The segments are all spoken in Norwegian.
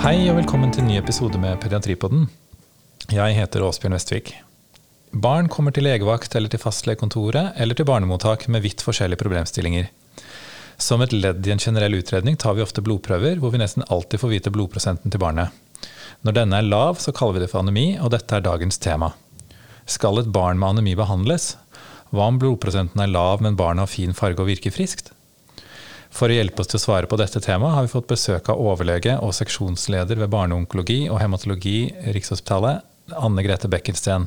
Hei og velkommen til en ny episode med Pediatripodden. Jeg heter Åsbjørn Vestvik. Barn kommer til legevakt eller til fastlegekontoret eller til barnemottak med vidt forskjellige problemstillinger. Som et ledd i en generell utredning tar vi ofte blodprøver, hvor vi nesten alltid får vite blodprosenten til barnet. Når denne er lav, så kaller vi det for anemi, og dette er dagens tema. Skal et barn med anemi behandles? Hva om blodprosenten er lav, men barnet har fin farge og virker friskt? For å hjelpe oss til å svare på dette temaet, har vi fått besøk av overlege og seksjonsleder ved barneonkologi og hematologi Rikshospitalet, Anne Grete Bekkensten.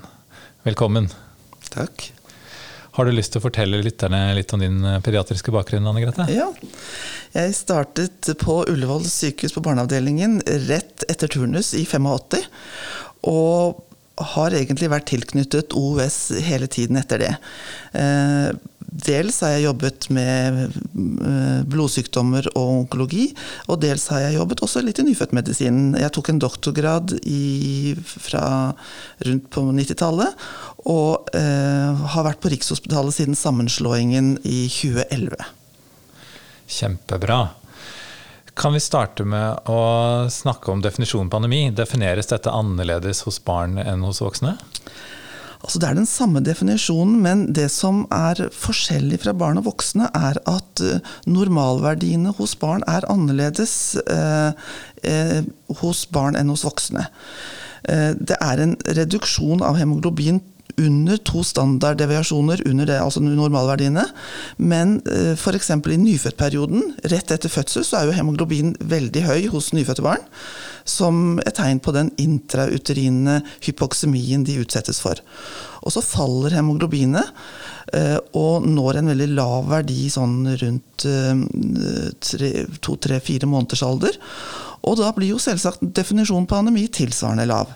Velkommen. Takk. Har du lyst til å fortelle lytterne litt om din pediatriske bakgrunn? Anne Grete? Ja. Jeg startet på Ullevål sykehus på barneavdelingen rett etter turnus i 85. Og har egentlig vært tilknyttet OUS hele tiden etter det. Dels har jeg jobbet med eh, blodsykdommer og onkologi, og dels har jeg jobbet også litt i nyfødtmedisinen. Jeg tok en doktorgrad i, fra rundt på 90-tallet, og eh, har vært på Rikshospitalet siden sammenslåingen i 2011. Kjempebra. Kan vi starte med å snakke om definisjonen på anemi? Defineres dette annerledes hos barn enn hos voksne? Altså det er den samme definisjonen, men det som er forskjellig fra barn og voksne, er at eh, normalverdiene hos barn er annerledes eh, eh, hos barn enn hos voksne. Eh, det er en reduksjon av hemoglobin under to standarddeviasjoner under det, altså normalverdiene. Men eh, f.eks. i nyfødtperioden, rett etter fødsel, så er jo hemoglobin veldig høy hos nyfødte barn. Som et tegn på den intrauterine hypoksemien de utsettes for. Og så faller hemoglobinet eh, og når en veldig lav verdi sånn rundt eh, to-tre-fire måneders alder. Og da blir jo selvsagt definisjonen på anemi tilsvarende lav.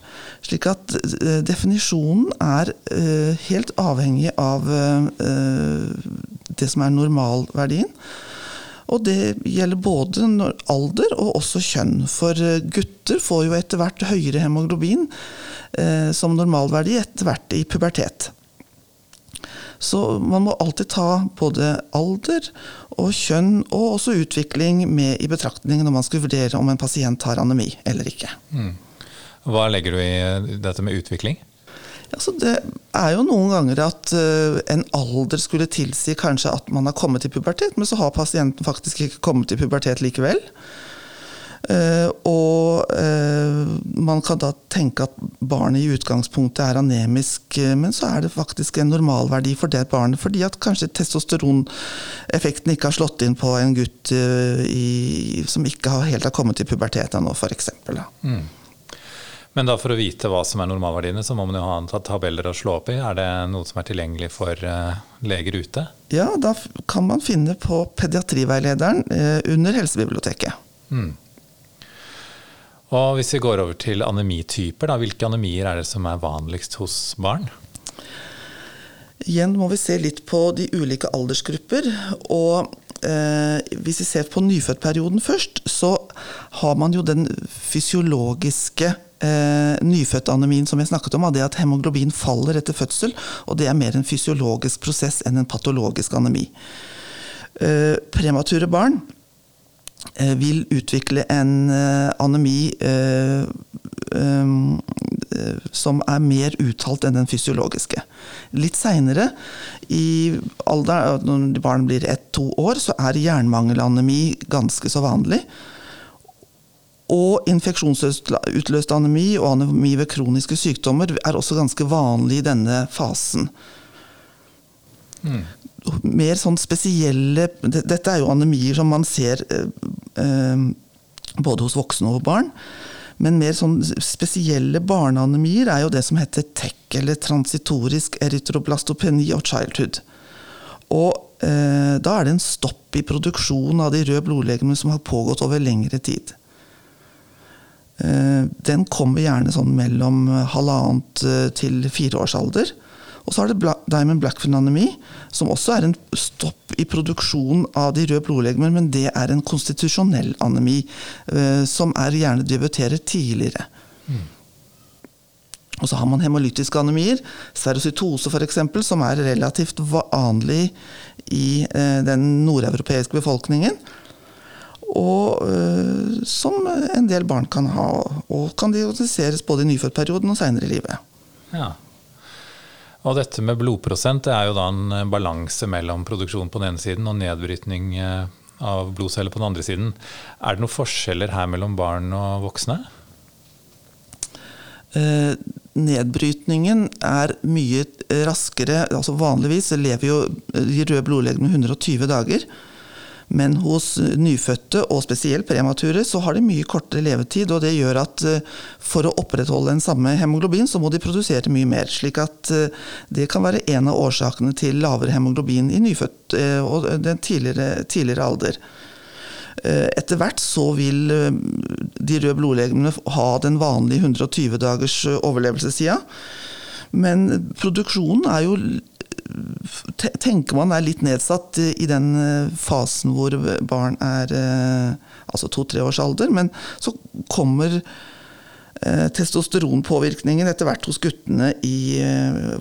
Slik at uh, definisjonen er uh, helt avhengig av uh, det som er normalverdien. Og det gjelder både alder og også kjønn. For gutter får jo etter hvert høyere hemoglobin som normalverdi etter hvert i pubertet. Så man må alltid ta både alder og kjønn og også utvikling med i betraktning når man skal vurdere om en pasient har anemi eller ikke. Mm. Hva legger du i dette med utvikling? Altså det er jo noen ganger at uh, en alder skulle tilsi kanskje at man har kommet til pubertet, men så har pasienten faktisk ikke kommet til pubertet likevel. Uh, og uh, man kan da tenke at barnet i utgangspunktet er anemisk, uh, men så er det faktisk en normalverdi for det barnet, fordi at kanskje testosteroneffekten ikke har slått inn på en gutt i, som ikke har, helt har kommet til pubertet ennå, f.eks. Mm. Men da for å vite hva som er normalverdiene, så må man jo ha tabeller å slå opp i. Er det noe som er tilgjengelig for leger ute? Ja, da kan man finne på pediatriveilederen under Helsebiblioteket. Mm. Og hvis vi går over til anemityper, da, hvilke anemier er det som er vanligst hos barn? Igjen må vi se litt på de ulike aldersgrupper. Og eh, hvis vi ser på nyfødtperioden først, så har man jo den fysiologiske eh, nyfødtanemien som jeg snakket om, av det at hemoglobin faller etter fødsel. Og det er mer en fysiologisk prosess enn en patologisk anemi. Eh, premature barn vil utvikle en eh, anemi eh, som er mer uttalt enn den fysiologiske. Litt seinere, når barn blir ett-to år, så er jernmangelanemi ganske så vanlig. Og infeksjonsutløst anemi og anemi ved kroniske sykdommer er også ganske vanlig i denne fasen. Mm mer sånn spesielle Dette er jo anemier som man ser eh, eh, både hos voksne og barn. Men mer sånn spesielle barneanemier er jo det som heter TEC, eller transitorisk erytroblastopeni og childhood. Og eh, da er det en stopp i produksjonen av de røde blodlegemene som har pågått over lengre tid. Eh, den kommer gjerne sånn mellom halvannet eh, til fire års alder. Og så har det Diamond Blackfin-anemi, som også er en stopp i produksjonen av de røde blodlegemer, men det er en konstitusjonell anemi, eh, som er gjerne debuterer tidligere. Mm. Og så har man hemolytiske anemier, serocytose f.eks., som er relativt vanlig i eh, den nordeuropeiske befolkningen. og øh, som en del barn kan ha, og kan diagnostiseres både i nyfødtperioden og seinere i livet. Ja. Og dette med blodprosent det er jo da en balanse mellom produksjon på den ene siden og nedbrytning eh, av blodceller på den andre siden. Er det noen forskjeller her mellom barn og voksne? Eh, nedbrytningen er mye raskere. altså Vanligvis lever jo de røde blodlegemene 120 dager. Men hos nyfødte, og spesielt premature, så har de mye kortere levetid. og Det gjør at eh, for å opprettholde den samme hemoglobin, så må de produsere mye mer. slik at eh, det kan være en av årsakene til lavere hemoglobin i nyfødt og den tidligere, tidligere alder. Etter hvert så vil de røde blodlegemene ha den vanlige 120 dagers overlevelsessida. Men produksjonen er jo tenker man er litt nedsatt i den fasen hvor barn er altså to-tre års alder. Men så kommer testosteronpåvirkningen etter hvert hos guttene i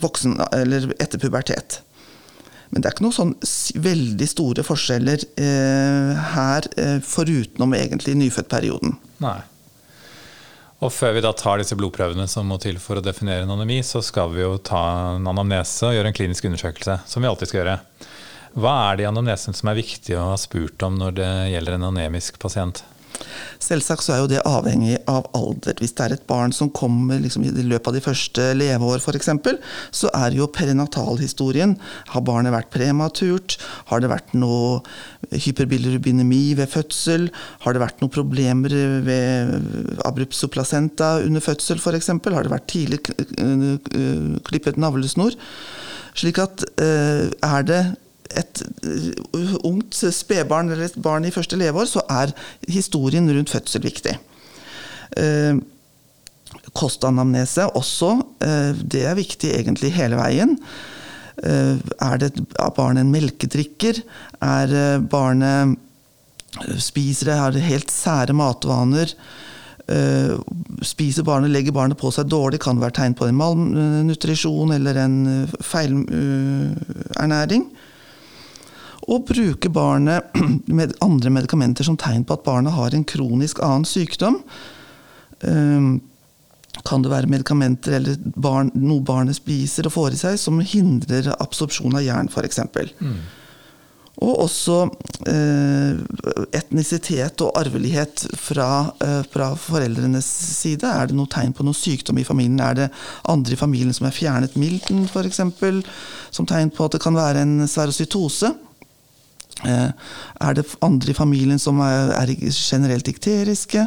voksen, eller etter pubertet. Men det er ikke noen sånn veldig store forskjeller eh, her, foruten forutenom egentlig nyfødtperioden. Nei. Og før vi da tar disse blodprøvene som må til for å definere en anemi, så skal vi jo ta en anamnese og gjøre en klinisk undersøkelse, som vi alltid skal gjøre. Hva er det i anamnesen som er viktig å ha spurt om når det gjelder en anemisk pasient? Selvsagt så er jo det avhengig av alder. Hvis det er et barn som kommer liksom i løpet av de første leveår f.eks., så er jo perinatalhistorien. Har barnet vært prematurt? Har det vært noe hyperbilirubinemi ved fødsel? Har det vært noen problemer ved abrupsoplacenta under fødsel f.eks.? Har det vært tidlig klippet navlesnor? Slik at er det et uh, ungt spedbarn eller et barn i første leveår, så er historien rundt fødsel viktig. Uh, kostanamnese også. Uh, det er viktig egentlig hele veien. Er, det, barnet en melkedrikker? Er barnet Spiser det, Har det helt sære matvaner? Spiser barnet, legger barnet på seg dårlig, kan være tegn på en malnutrisjon eller en feilernæring. Og bruke barnet med andre medikamenter som tegn på at barnet har en kronisk annen sykdom. Ehm, kan det være medikamenter eller barn, noe barnet spiser og får i seg som hindrer absorpsjon av jern, f.eks. Mm. Og også eh, etnisitet og arvelighet fra, eh, fra, foreldrenes side. Er det noe tegn på noe sykdom i familien? Er det andre i familien som har fjernet milten, f.eks., som tegn på at det kan være en sverocytose? Eh, er det andre i familien som er, generelt dikteriske?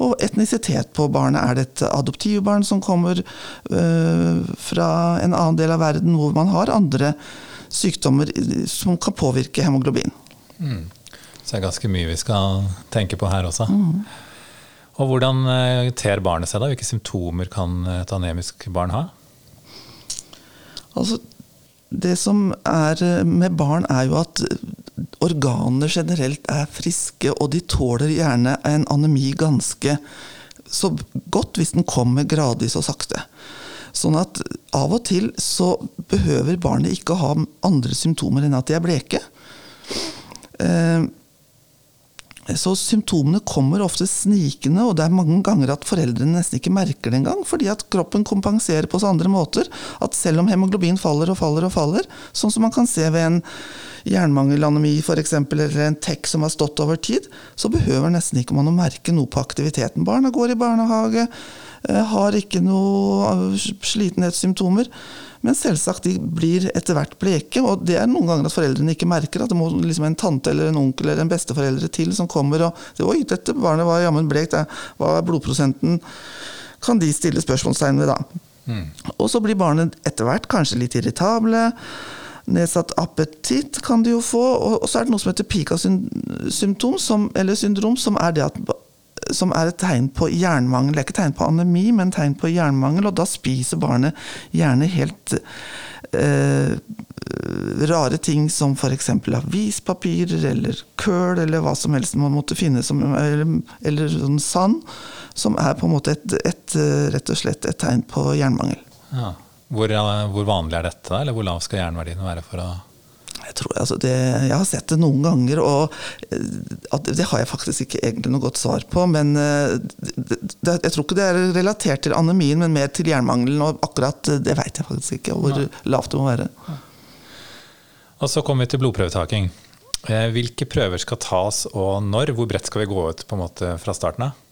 Og etnisitet på barnet. Er det et adoptivbarn som kommer uh, fra en annen del av verden hvor man har andre sykdommer som kan påvirke hemoglobin? Mm. Så det er ganske mye vi skal tenke på her også. Mm. Og hvordan eh, ter barnet seg da? Hvilke symptomer kan et anemisk barn ha? Altså, det som er med barn, er jo at organene generelt er friske, og de tåler gjerne en anemi ganske så godt hvis den kommer gradvis og sakte. Sånn at av og til så behøver barnet ikke ha andre symptomer enn at de er bleke. Eh, så symptomene kommer ofte snikende, og det er mange ganger at foreldrene nesten ikke merker det engang, fordi at kroppen kompenserer på så andre måter. At selv om hemoglobin faller og faller og faller, sånn som man kan se ved en jernmangelanemi f.eks., eller en TEK som har stått over tid, så behøver nesten ikke man å merke noe på aktiviteten. Barna går i barnehage, eh, har ikke noe slitenhetssymptomer. Men selvsagt, de blir etter hvert bleke, og det er noen ganger at foreldrene ikke merker at det må liksom en tante eller en onkel eller en besteforeldre til som kommer og sier 'oi, dette barnet var jammen blekt, hva er blodprosenten?' Kan de stille spørsmålstegn ved da. Mm. Og så blir barnet etter hvert kanskje litt irritable. Nedsatt appetitt kan de jo få. Og så er det noe som heter Pika-symptom, eller syndrom, som er det at som er et tegn på jernmangel. Det er ikke tegn på anemi, men tegn på jernmangel. Og da spiser barnet gjerne helt eh, rare ting som f.eks. avispapirer eller køl eller hva som helst man måtte finne som Eller, eller sånn sand. Som er på en måte et, et, rett og slett et tegn på jernmangel. Ja. Hvor, hvor, vanlig er dette, eller hvor lav skal jernverdiene være for å tror jeg, altså det, jeg har sett det noen ganger, og eh, det har jeg faktisk ikke egentlig noe godt svar på. Men det, det, jeg tror ikke det er relatert til anemien, men mer til jernmangelen. Og akkurat det vet jeg faktisk ikke hvor Nei. lavt det må være. Og Så kommer vi til blodprøvetaking. Eh, hvilke prøver skal tas, og når? Hvor bredt skal vi gå ut på en måte fra starten av?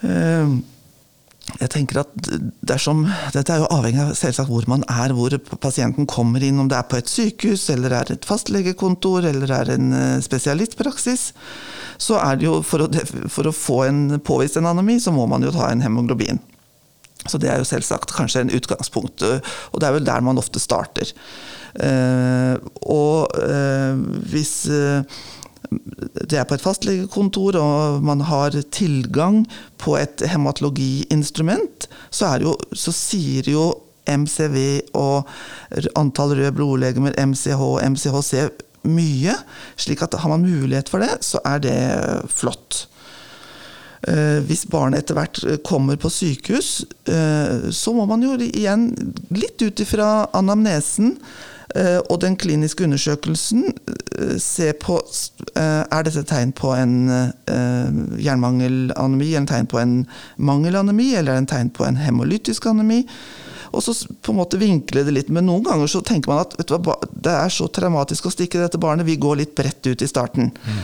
Uh, jeg tenker at dersom, Dette er jo avhengig av selvsagt hvor man er, hvor pasienten kommer inn. Om det er på et sykehus, eller er et fastlegekontor, eller er en eh, spesialistpraksis. Så er det jo for å, for å få en påvist en anemi, så må man jo ta en hemoglobin. Så det er jo selvsagt kanskje en utgangspunkt, og det er vel der man ofte starter. Eh, og eh, hvis det er på et fastlegekontor og man har tilgang på et hematologiinstrument, så, jo, så sier jo MCV og antall røde blodlegemer, MCH og MCHC, mye. slik at har man mulighet for det, så er det flott. Eh, hvis barnet etter hvert kommer på sykehus, eh, så må man jo igjen, litt ut ifra anamnesen, Eh, og den kliniske undersøkelsen eh, ser på eh, Er dette tegn på en jernmangelanemi, eller tegn på en mangelanemi, eller en tegn på en hemolytisk anemi? Og så på en måte vinkle det litt. Men noen ganger så tenker man at hva, det er så traumatisk å stikke dette barnet, vi går litt bredt ut i starten. Mm.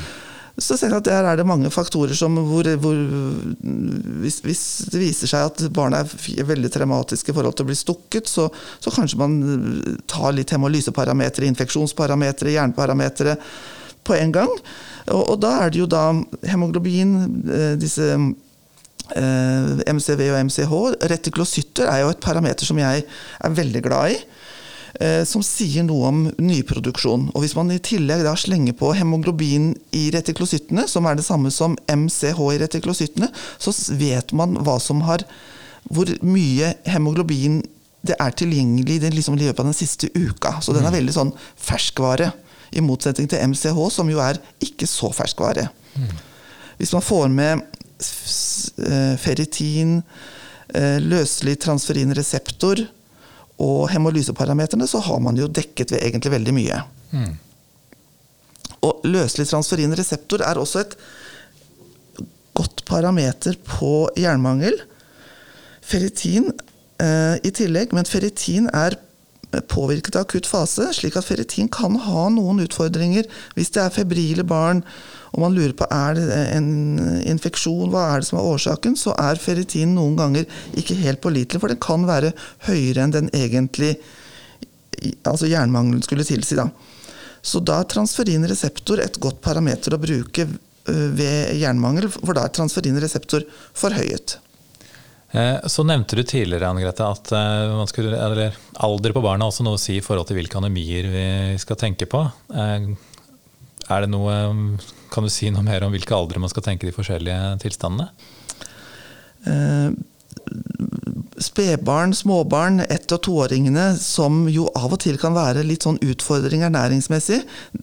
Så ser jeg at Der er det mange faktorer som hvor, hvor hvis, hvis, det viser seg at barna er veldig traumatiske i forhold til å bli stukket, så, så kanskje man tar litt hemolyseparametere, infeksjonsparametere, jernparametere på en gang. Og, og, da er det jo da hemoglobin, eh, disse eh, MCV og MCH Retiklocytter er jo et parameter som jeg er veldig glad i. Eh, som sier noe om nyproduksjon. Og Hvis man i tillegg da slenger på hemoglobin i retiklosittene, som er det samme som MCH i retiklosittene, så vet man hva som har hvor mye hemoglobin det er tilgjengelig i liksom løpet av den siste uka. Så den er mm. veldig sånn ferskvare. I motsetning til MCH, som jo er ikke så ferskvare. Mm. Hvis man får med eh, ferritin, eh, løselig transferin reseptor, og hemolyseparameterne, så har man jo dekket ved egentlig veldig mye. Mm. Og løselig transferin reseptor er også et godt parameter på jernmangel. Ferritin eh, i tillegg, men ferritin er påvirket av akutt fase, slik at ferritin kan ha noen utfordringer hvis det er febrile barn og man lurer på er det en infeksjon, hva er det som er årsaken, så er ferritin noen ganger ikke helt pålitelig, for den kan være høyere enn den egentlig altså jernmangelen skulle tilsi. da. Så da er transferin reseptor et godt parameter å bruke ved jernmangel, for da er transferin reseptor forhøyet. Eh, så nevnte du tidligere Anne Grete, at eh, skulle, alder på barna har også noe å si i forhold til hvilke anemier vi skal tenke på. Eh, er det noe, kan du si noe mer om hvilke aldre man skal tenke de forskjellige tilstandene? Eh, spedbarn, småbarn, ett- og toåringene, som jo av og til kan være litt sånn utfordringer næringsmessig,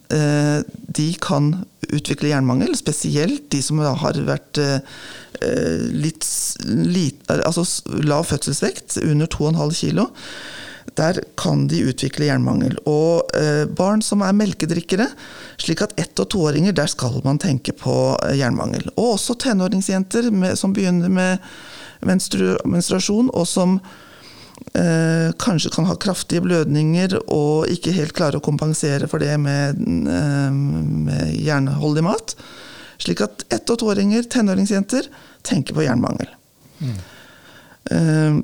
eh, de kan utvikle jernmangel. Spesielt de som har vært eh, litt, litt altså lav fødselsvekt, under 2,5 kg. Der kan de utvikle jernmangel. Og eh, barn som er melkedrikkere, slik at ett- og toåringer, der skal man tenke på eh, jernmangel. Og også tenåringsjenter med, som begynner med menstru menstruasjon, og som eh, kanskje kan ha kraftige blødninger og ikke helt klare å kompensere for det med, eh, med jernholdig mat. Slik at ett- og toåringer, tenåringsjenter, tenker på jernmangel. Mm. Eh,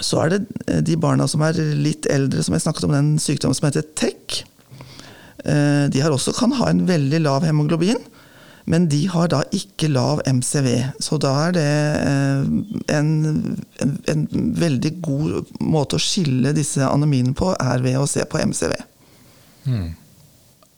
så er det eh, de barna som er litt eldre, som jeg snakket om den sykdommen som heter TEC. Eh, de også kan ha en veldig lav hemoglobin, men de har da ikke lav MCV. Så da er det eh, en, en, en veldig god måte å skille disse anemiene på, er ved å se på MCV. Mm.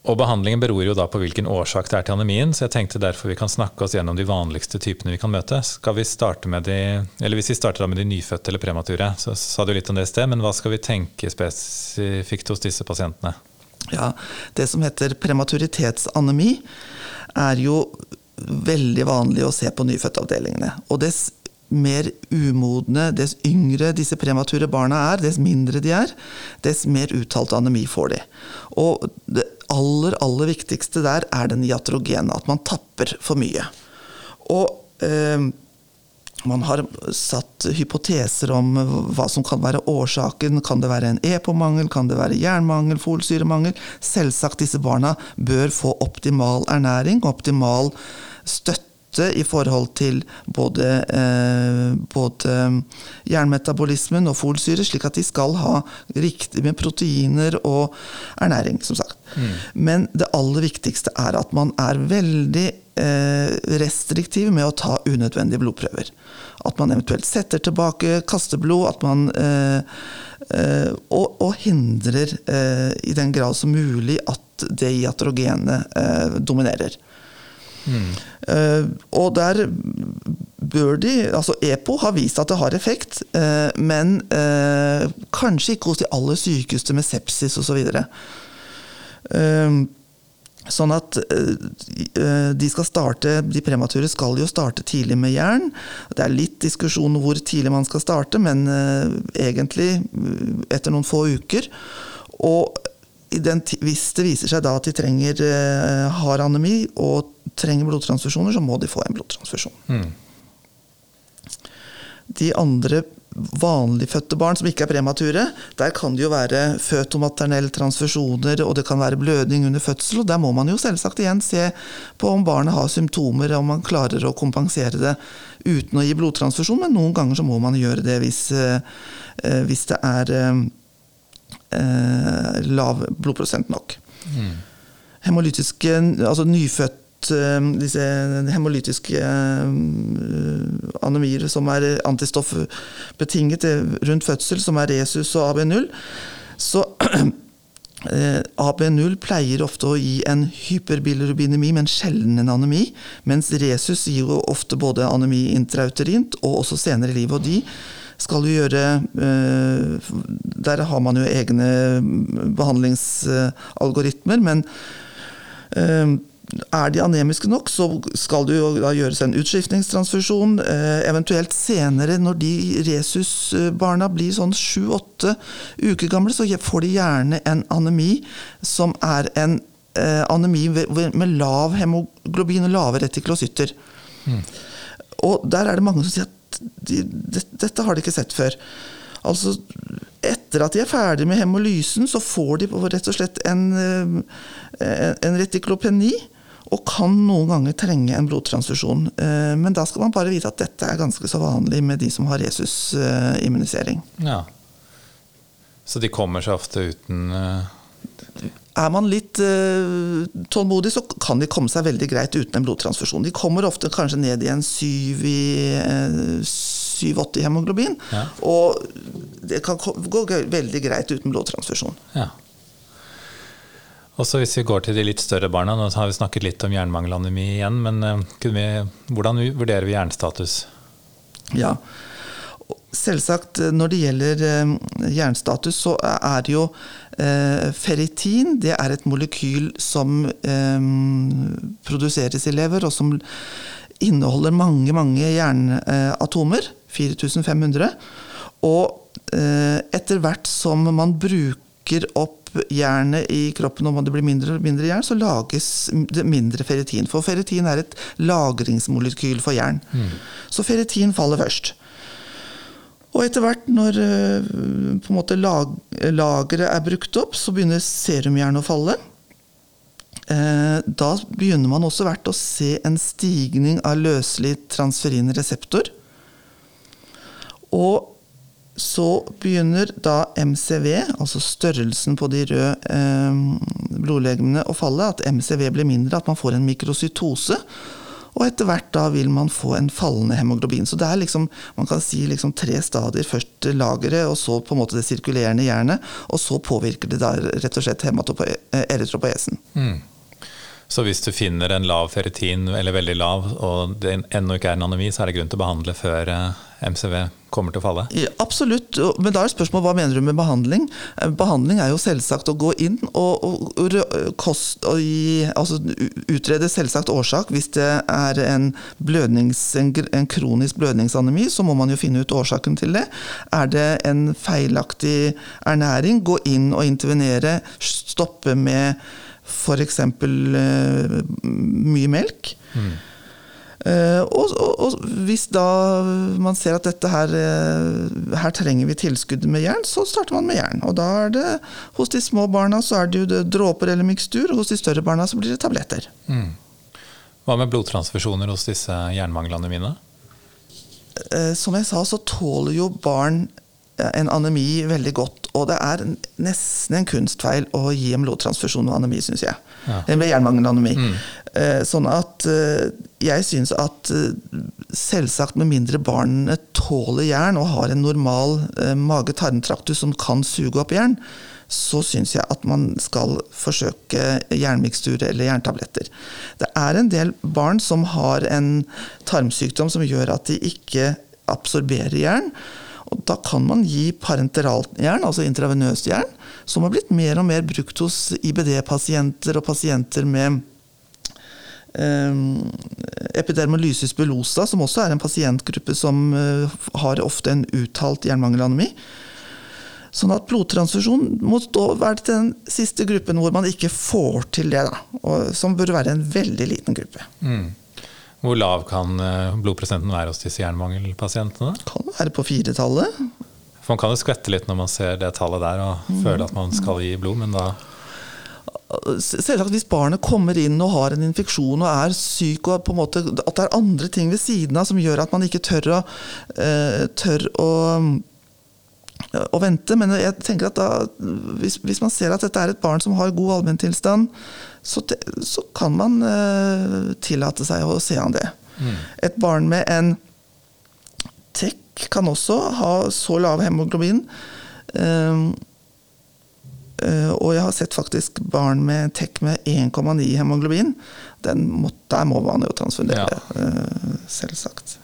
Og Behandlingen beror jo da på hvilken årsak det er til anemien, så jeg tenkte derfor vi kan snakke oss gjennom de vanligste typene vi kan møte. Skal vi starte med de, eller Hvis vi starter med de nyfødte eller premature, så sa du litt om det i sted, men hva skal vi tenke spesifikt hos disse pasientene? Ja, Det som heter prematuritets-anemi, er jo veldig vanlig å se på nyfødtavdelingene. Og det mer umodne, dess yngre disse premature barna er, dess mindre de er, dess mer uttalt anemi får de. Og det aller, aller viktigste der er den iatrogene, at man tapper for mye. Og eh, man har satt hypoteser om hva som kan være årsaken. Kan det være en EPO-mangel, kan det være jernmangel, folsyremangel? Selvsagt, disse barna bør få optimal ernæring optimal støtte i forhold til både, eh, både jernmetabolismen og folsyre, slik at de skal ha riktig med proteiner og ernæring, som sagt. Mm. Men det aller viktigste er at man er veldig eh, restriktiv med å ta unødvendige blodprøver. At man eventuelt setter tilbake kasteblod, at man eh, eh, og, og, hindrer eh, i den grad som mulig at det iatrogenet eh, Uh, og der bør de Altså EPO har vist at det har effekt, uh, men uh, kanskje ikke hos de aller sykeste med sepsis osv. Uh, sånn at de skal starte De premature skal jo starte tidlig med jern. Det er litt diskusjon hvor tidlig man skal starte, men egentlig etter noen få uker. Og den, hvis det viser seg da at de trenger uh, har anemi og trenger blodtransfusjoner, så må de få en blodtransfusjon. Mm. De andre vanligfødte barn som ikke er premature, der kan det jo være føtomaternelle transfusjoner, og det kan være blødning under fødsel. og Der må man jo selvsagt igjen se på om barnet har symptomer, om man klarer å kompensere det uten å gi blodtransfusjon, men noen ganger så må man gjøre det hvis, uh, hvis det er eh, lav blodprosent nok. Mm. Hemolytiske, altså nyfødt eh, disse hemolytiske eh, anemier som er antistoffbetinget rundt fødsel, som er resus og AB0, så eh, AB0 pleier ofte å gi en hyperbilirubinemi, men sjelden en anemi. Mens resus gir jo ofte både anemi intrauterint og også senere i livet. Og de skal jo gjøre eh, Der har man jo egne behandlingsalgoritmer, men eh, er de anemiske nok, så skal det jo da gjøres en utskiftningstransfusjon. Eh, eventuelt senere, når de resusbarna blir sånn sju-åtte uker gamle, så får de gjerne en anemi som er en anemi med lav hemoglobin og lave retiklocytter. Mm. Og der er det mange som sier at de, de, dette har de ikke sett før. Altså, etter at de er ferdig med hemolysen, så får de rett og slett en, eh, en retiklopeni. Og kan noen ganger trenge en blodtransfusjon. Eh, men da skal man bare vite at dette er ganske så vanlig med de som har resusimmunisering. Ja. Så de kommer seg ofte uten eh, er man litt uh, tålmodig, så kan de komme seg veldig greit uten en blodtransfusjon. De kommer ofte kanskje ned i en 7 i uh, 7-8 hemoglobin. Ja. Og det kan gå veldig greit uten blodtransfusjon. Ja. Og så Hvis vi går til de litt større barna, nå har vi snakket litt om jernmangelanemi igjen, men uh, vi, hvordan vurderer vi jernstatus? Ja, Selvsagt, eh, når det gjelder eh, jernstatus, så er det jo eh, ferritin det er et molekyl som produseres i lever, og som inneholder mange, mange jernatomer. 4500. Og etter hvert som man bruker opp jernet i kroppen, og det blir mindre og mindre jern, så lages det mindre ferritin. For ferritin er et lagringsmolekyl for jern. Mm. Så ferritin faller først. Og etter hvert, når eh, på en måte lag, lageret er brukt opp, så begynner serumjernet å falle. Eh, da begynner man også hvert å se en stigning av løselig transferin reseptor. Og så begynner da MCV, altså størrelsen på de røde eh, blodlegemene, å falle. At MCV blir mindre, at man får en mikrocytose. Og etter hvert da vil man få en fallende hemoglobin. Så det er liksom, man kan si liksom tre stadier. Først lageret, og så på en måte det sirkulerende jernet. Og så påvirker det da rett og slett eritropoesen. erytropoesen. Mm. Så hvis du finner en lav ferritin, eller veldig lav, og det ennå ikke er en anemi, så er det grunn til å behandle før eh, MCV kommer til å falle? Absolutt, men da er spørsmålet hva mener du med behandling? Eh, behandling er jo selvsagt å gå inn og, og, kost, og gi, altså, utrede selvsagt årsak. Hvis det er en, blødnings, en, en, kronisk blødningsanemi, så må man jo finne ut årsaken til det. Er det en feilaktig ernæring, gå inn og intervenere, stoppe med f.eks. Uh, mye melk. Mm. Uh, og, og, og, hvis da man ser at dette her, uh, her trenger vi tilskudd med jern, så starter man med jern. Og da er det hos de små barna så er det jo dråper eller mikstur, og hos de større barna så blir det tabletter. Mm. Hva med blodtransfusjoner hos disse jernmanglene mine? Uh, som jeg sa, så tåler jo barn en anemi veldig godt. Og det er nesten en kunstfeil å gi en blodtransfusjon med anemi, syns jeg. Ja. Med jernmangelanemi. Mm. Eh, sånn at eh, jeg syns at eh, selvsagt med mindre barnet tåler jern og har en normal mage-tarmtraktus som kan suge opp jern, så syns jeg at man skal forsøke jernmikstur eller jerntabletter. Det er en del barn som har en tarmsykdom som gjør at de ikke absorberer jern. Og da kan man gi parenteralt jern, altså intravenøst jern, som har blitt mer og mer brukt hos IBD-pasienter og pasienter med epidermolysis bullosa, som også er en pasientgruppe som uh, har ofte en uttalt jernmangelanemi. Sånn at blodtransfusjon må være den siste gruppen hvor man ikke får til det. Som bør være en veldig liten gruppe. Mm. Hvor lav kan eh, blodprosenten være hos disse jernmangelpasientene? Kan være på firetallet. For Man kan jo skvette litt når man ser det tallet der og mm. føle at man skal gi blod, men da Selvsagt Hvis barnet kommer inn og har en infeksjon og er syk, og på en måte, at det er andre ting ved siden av som gjør at man ikke tør å, uh, tør å, å vente. Men jeg tenker at da, hvis, hvis, man ser at dette er et barn som har god allmenntilstand, så, så kan man uh, tillate seg å se an det. Mm. Et barn med en TEK kan også ha så lav hemoglobin. Uh, og jeg har sett faktisk barn med TEK med 1,9 hemoglobin. Må, der må man jo transfundere, ja. selvsagt.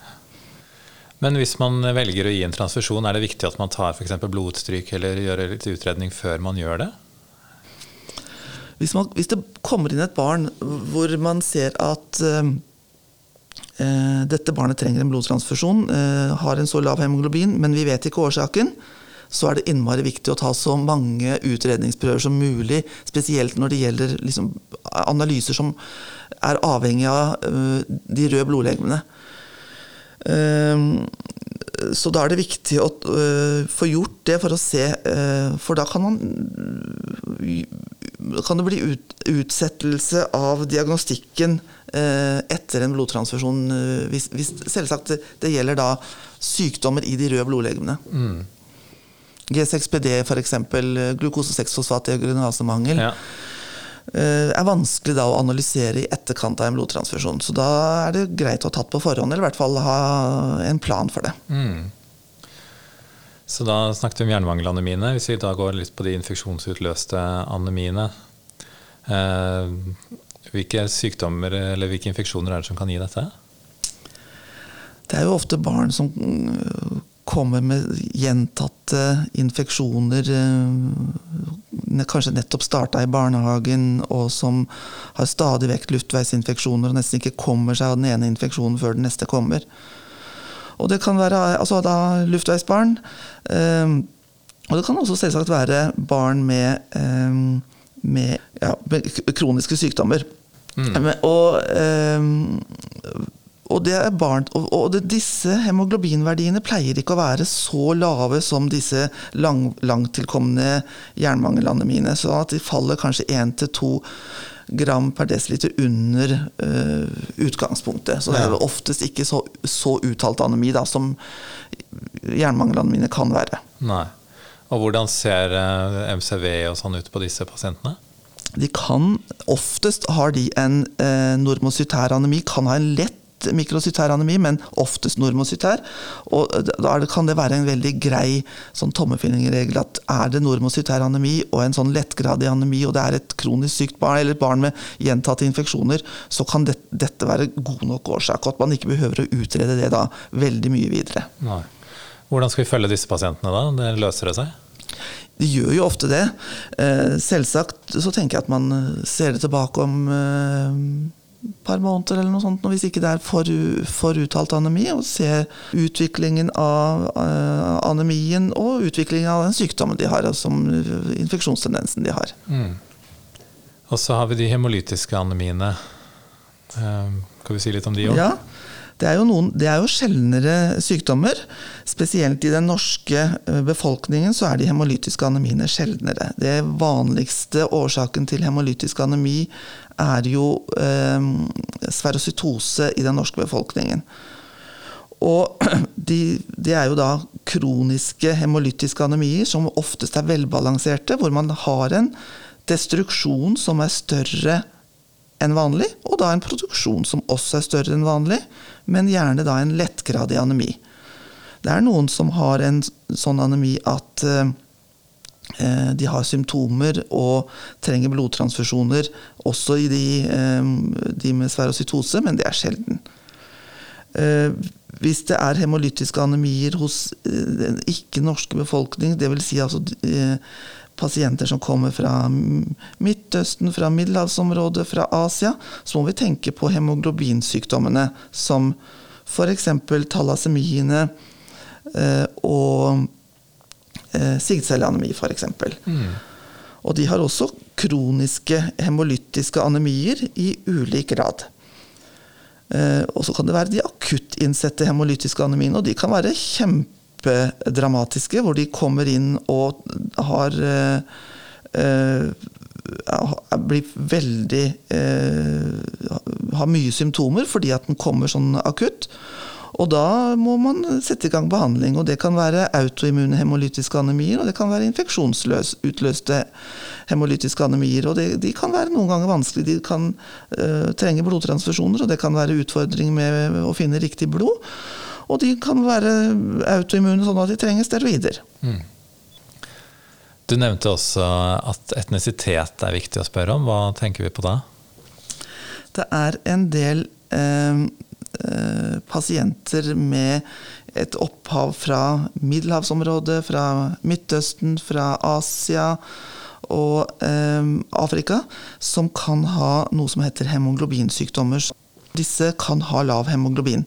Men hvis man velger å gi en transfusjon, er det viktig at man tar f.eks. blodstryk eller gjør litt utredning før man gjør det? Hvis, man, hvis, det kommer inn et barn hvor man ser at eh, dette barnet trenger en blodtransfusjon, eh, har en så lav hemoglobin, men vi vet ikke årsaken, så er det innmari viktig å ta så mange utredningsprøver som mulig. Spesielt når det gjelder liksom, analyser som er avhengig av uh, de røde blodlegemene. Så da er det viktig å få gjort det for å se, for da kan man kan det bli ut, utsettelse av diagnostikken eh, etter en blodtransfusjon. Eh, hvis, hvis, selvsagt det, det, gjelder da sykdommer i de røde blodlegemene. Mm. G6PD f.eks., glukose 6-fosfat-diagnosemangel. Ja. Eh, er vanskelig da å analysere i etterkant av en blodtransfusjon. Så da er det greit å ha tatt på forhånd, eller i hvert fall ha en plan for det. Mm. Så da snakket vi om jernmangelanemiene. Hvis vi da går litt på de infeksjonsutløste anemiene. Eh, hvilke sykdommer eller hvilke infeksjoner er det som kan gi dette? Det er jo ofte barn som kommer med gjentatte infeksjoner. Eh, kanskje nettopp starta i barnehagen, og som har stadig vekk luftveisinfeksjoner og nesten ikke kommer seg av den ene infeksjonen før den neste kommer. Og det kan være altså da luftveisbarn. Um, og det kan også selvsagt være barn med, um, med, ja, med kroniske sykdommer. Mm. Og, og, det er barn, og, og det, disse hemoglobinverdiene pleier ikke å være så lave som disse lang, langtilkomne jernmangelandemiene. Så at de faller kanskje én til to gram per desiliter under uh, utgangspunktet. Så det er oftest ikke så, så uttalt anemi da, som jernmangelanemiene kan være. Nei. Og hvordan ser eh, MCV og sånn ut på disse pasientene? De kan, Oftest har de en eh, normocytær anemi, kan ha en lett mikrocytær anemi, men oftest normocytær. Og da kan det være en veldig grei sånn tommefingerregel at er det normocytær anemi og en sånn lettgradig anemi, og det er et kronisk sykt barn eller et barn med gjentatte infeksjoner, så kan det, dette være god nok årsak. Og at man ikke behøver å utrede det da veldig mye videre. Nei. Hvordan skal vi følge disse pasientene da? Det løser det seg? De gjør jo ofte det. Eh, selvsagt så tenker jeg at man eh, ser det tilbake om et par måneder eller noe sånt, hvis ikke det er for, for uttalt anemi, og ser utviklingen av anemien og utviklingen av den sykdommen de har, altså infeksjonstendensen de har. Mm. Og så har vi de hemolytiske anemiene. Kan vi si litt om de òg? Ja. Det er, noen, det er, jo sjeldnere sykdommer. Spesielt i den norske eh, befolkningen så er de hemolytiske anemiene sjeldnere. Det vanligste årsaken til hemolytisk anemi er jo eh, sferocytose i den norske befolkningen. Og de, de, er jo da kroniske hemolytiske anemier som oftest er velbalanserte, hvor man har en destruksjon som er større enn vanlig, og da en produksjon som også er større enn vanlig, men gjerne da en lettgradig anemi. Det er noen som har en sånn anemi at eh, de har symptomer og trenger blodtransfusjoner, også i de, eh, de med sverocytose, men det er sjelden. Eh, hvis det er hemolytiske anemier hos den ikke-norske befolkning, dvs. Si altså pasienter som kommer fra Midtøsten, fra middelhavsområdet, fra Asia, så må vi tenke på hemoglobinsykdommene som f.eks. talasemiene eh, og eh, sigdcelleanemi, f.eks. Mm. Og de har også kroniske hemolytiske anemier i ulik grad. Eh, og så kan det være de akuttinnsette hemolytiske anemiene, og de kan være kjempe kjempedramatiske, hvor de kommer inn og har eh, eh, blir veldig eh, Har mye symptomer fordi at den kommer sånn akutt. Og da må man sette i gang behandling. og Det kan være autoimmune hemolytiske anemier, og det kan være infeksjonsutløste hemolytiske anemier. og det, De kan være noen ganger vanskelig. De kan uh, trenge blodtransfusjoner, og det kan være utfordring med å finne riktig blod. Og de kan være autoimmune sånn at de trenger steroider. Mm. Du nevnte også at etnisitet er viktig å spørre om. Hva tenker vi på da? Det er en del eh, eh, pasienter med et opphav fra middelhavsområdet, fra Midtøsten, fra Asia og eh, Afrika, som kan ha noe som heter hemoglobinsykdommer. Disse kan ha lav hemoglobin.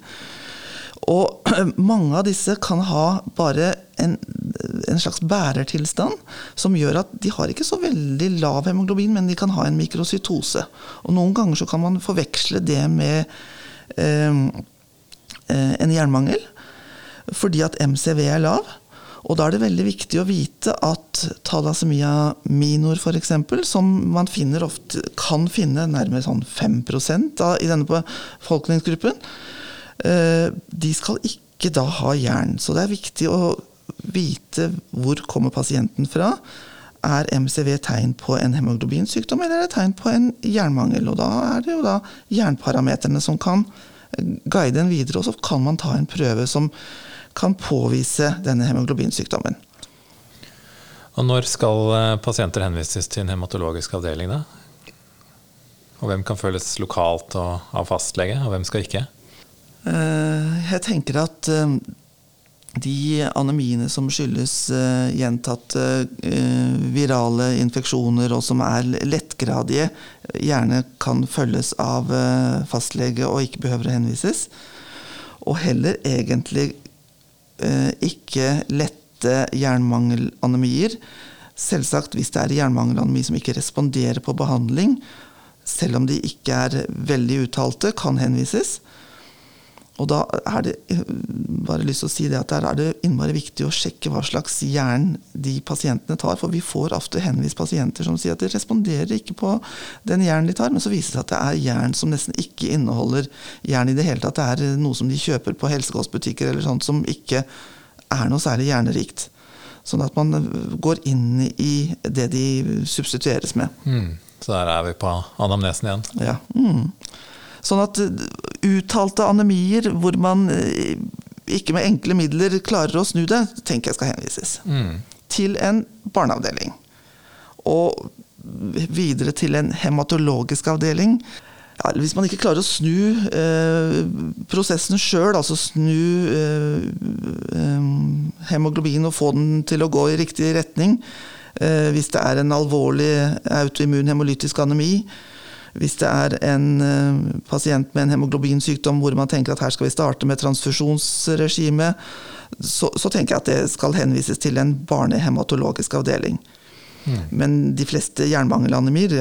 Og mange av disse kan ha bare en, en, slags bærertilstand som gjør at de har ikke så veldig lav hemoglobin, men de kan ha en mikrocytose. Og noen ganger så kan man forveksle det med eh, eh en jernmangel, fordi at MCV er lav. Og da er det veldig viktig å vite at thalassemia minor f.eks., som man finner ofte, kan finne nærmere sånn 5 av, i denne befolkningsgruppen, de skal ikke da ha jern. Så det er viktig å vite hvor kommer pasienten fra. Er MCV tegn på en hemoglobinsykdom eller er det tegn på en jernmangel? Og da er det jo da jernparameterne som kan guide en videre, og så kan man ta en prøve som kan påvise denne hemoglobinsykdommen. Og når skal eh, pasienter henvises til en hematologisk avdeling, da? Og hvem kan føles lokalt og av fastlege, og hvem skal ikke? Eh, jeg tenker at eh, de anemiene som skyldes uh, gjentatte virale infeksjoner, og som er lettgradige, gjerne kan følges av fastlege og ikke behøver å henvises. Og heller egentlig ikke lette jernmangelanemier. Selvsagt hvis det er jernmangelanemi som ikke responderer på behandling, selv om de ikke er veldig uttalte, kan henvises. Og da er det bare lyst til å si det at der er det innmari viktig å sjekke hva slags jern de pasientene tar. For vi får ofte henvist pasienter som sier at de responderer ikke på den jernen de tar, men så viser det seg at det er jern som nesten ikke inneholder jern i det hele tatt. Det er noe som de kjøper på helsekostbutikker eller sånt som ikke er noe særlig jernrikt. Sånn at man går inn i det de substitueres med. Mm. Så der er vi på anamnesen igjen. Ja. Mm. Sånn at eh, uttalte anemier hvor man eh, ikke med enkle midler klarer å snu det, tenker jeg skal henvises. Mm. Til en barneavdeling. Og videre til en hematologisk avdeling. ja, Hvis man ikke klarer å snu eh, prosessen sjøl, altså snu eh, eh, hemoglobin og få den til å gå i riktig retning, eh, hvis det er en alvorlig autoimmun hemolytisk anemi, hvis det er en eh, pasient med en hemoglobinsykdom hvor man tenker at her skal vi starte med transfusjonsregime, så, så tenker jeg at det skal henvises til en barnehematologisk avdeling. Mm. Men de fleste jernmangelanemier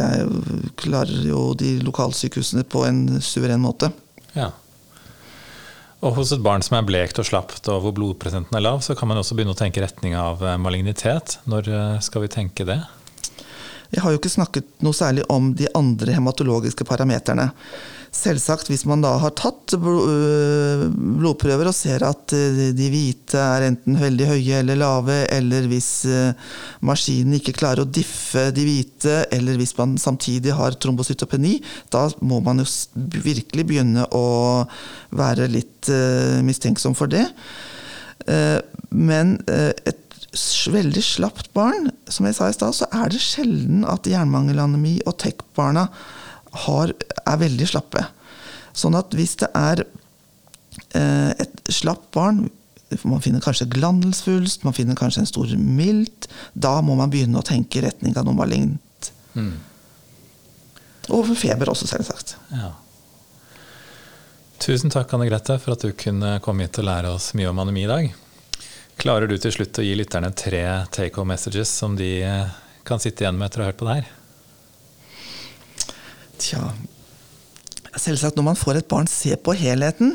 klarer jo de lokalsykehusene på en suveren måte. Ja. Og hos et barn som er blekt og slapt og hvor blodpresenten er lav, så kan man også begynne å tenke retning av eh, malignitet. Når eh, skal vi tenke det? Jeg har jo ikke snakket noe særlig om de andre hematologiske parameterne. Selvsagt, hvis man da har tatt øh, blodprøver og ser at øh, de hvite er enten veldig høye eller lave, eller hvis øh, maskinen ikke klarer å diffe de hvite, eller hvis man samtidig har trombocytopeni, da må man jo virkelig begynne å være litt mistenksom for det. Men et veldig slapt barn, som jeg sa i stad, så er det sjelden at jernmangelanemi og TEK-barna er veldig slappe. Sånn at hvis det er eh, et slapt barn man finner kanskje glandelsvulst, man finner kanskje en stor milt. Da må man begynne å tenke i retning av noe malignt. Mm. Og feber også, selvsagt. Ja. Tusen takk, Anne Grete, for at du kunne komme hit og lære oss mye om anemi i dag. Klarer du til slutt å gi lytterne tre take home messages som de eh, kan sitte igjen med etter å ha hørt på det her? Tja Selvsagt, når man får et barn, se på helheten.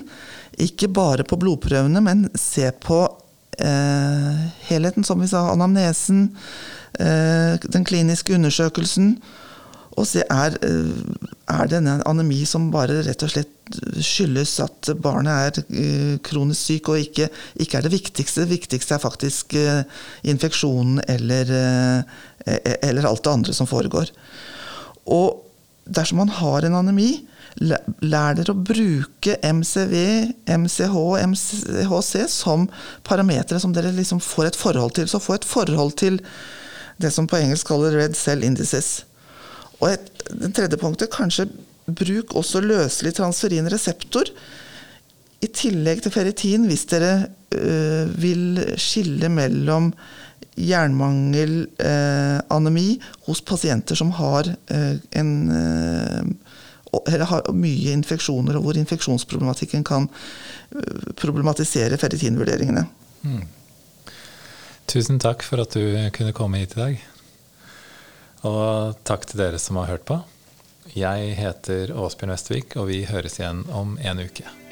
Ikke bare på blodprøvene, men se på eh, helheten, som vi sa. Anamnesen, eh, den kliniske undersøkelsen. Og se er, eh, er det en anemi som bare rett og slett skyldes at barnet er uh, kronisk syk og ikke, ikke, er det viktigste. Det viktigste er faktisk uh, infeksjonen eller, uh, eller, alt det andre som foregår. Og dersom man har en anemi, lær dere å bruke MCV, MCH og MCHC som parametere som dere liksom får et forhold til. Så få et forhold til det som på engelsk kaller red cell indices. Og et, det tredje punktet, kanskje bruk også løselig transferin reseptor i tillegg til ferritin hvis dere øh, vil skille mellom jernmangel, øh, hos pasienter som har øh, en eller har mye infeksjoner, og hvor infeksjonsproblematikken kan problematisere ferritinvurderingene. Mm. Tusen takk for at du kunne komme hit i dag. Og takk til dere som har hørt på. Jeg heter Åsbjørn Vestvik, og vi høres igjen om en uke.